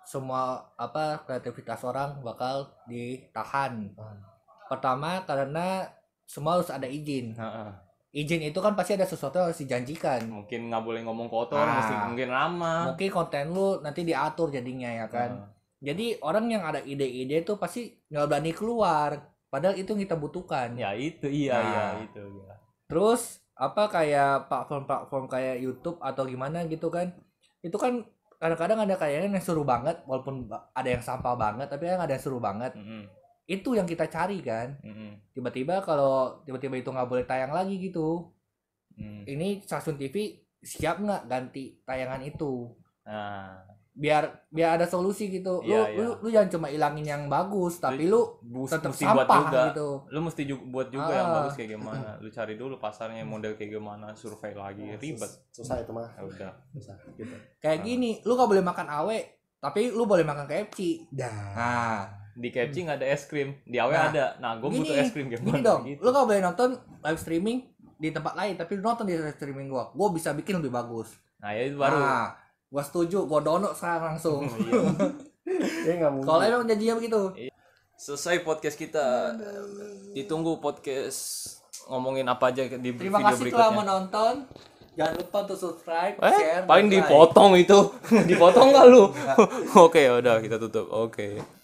semua apa kreativitas orang bakal ditahan. Pertama karena semua harus ada izin. Heeh. Izin itu kan pasti ada sesuatu yang harus dijanjikan. Mungkin nggak boleh ngomong kotor Ah. mesti mungkin ramah mungkin konten lu nanti diatur jadinya ya kan? Nah, jadi orang yang ada ide-ide itu pasti nggak berani keluar. Padahal itu yang kita butuhkan. Ya itu iya Nah. iya itu ya terus apa kayak platform-platform kayak YouTube atau gimana gitu kan? Itu kan kadang-kadang ada kayaknya yang seru banget walaupun ada yang sampah banget tapi kan ada yang seru banget. Mm-mm, itu yang kita cari kan. Mm-mm, tiba-tiba kalau tiba-tiba itu nggak boleh tayang lagi gitu mm. ini stasiun TV siap nggak ganti tayangan itu? Nah biar biar ada solusi gitu. Lu Iya, lu iya. lu jangan cuma ilangin yang bagus tapi lu bus, tetap mesti buat sampah juga. gitu. Lu mesti juga buat juga yang Ah. bagus kayak gimana. Lu cari dulu pasarnya model kayak gimana survei lagi Nah, ribet. sus- susah itu mah. Ya udah. Susah gitu. Kayak Ah. gini lu nggak boleh makan awe tapi lu boleh makan KFC dah. Nah di KFC nggak ada es krim. Di Awe Nah, ada. Nah gue butuh es krim gimana gini dong. gitu. Lu nggak boleh nonton live streaming di tempat lain tapi lu nonton di live streaming gua gua bisa bikin lebih bagus. Nah ya itu baru. Nah gua setuju gua download sekarang langsung. Iya. ya nggak mungkin. kalau emang janjinya begitu. Selesai podcast kita. Ditunggu podcast ngomongin apa aja di terima video kasih telah menonton. Jangan lupa untuk subscribe eh share paling like. dipotong itu. Dipotong nggak lu? Oke ya udah kita tutup. Oke